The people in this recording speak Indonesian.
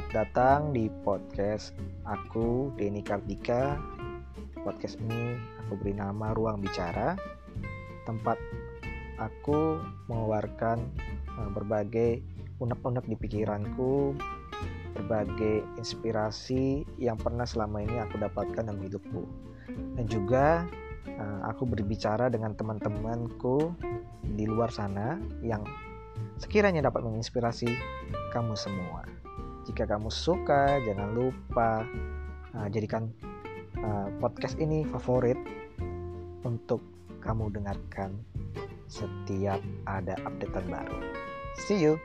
Selamat datang di podcast aku Denny Kartika. Podcast ini aku beri nama Ruang Bicara. Tempat aku mengeluarkan eh, berbagai unek-unek di pikiranku, berbagai inspirasi yang pernah selama ini aku dapatkan dalam hidupku. Dan juga eh, aku berbicara dengan teman-temanku di luar sana yang sekiranya dapat menginspirasi kamu semua. Jika kamu suka, jangan lupa uh, jadikan uh, podcast ini favorit untuk kamu dengarkan setiap ada updatean baru. See you.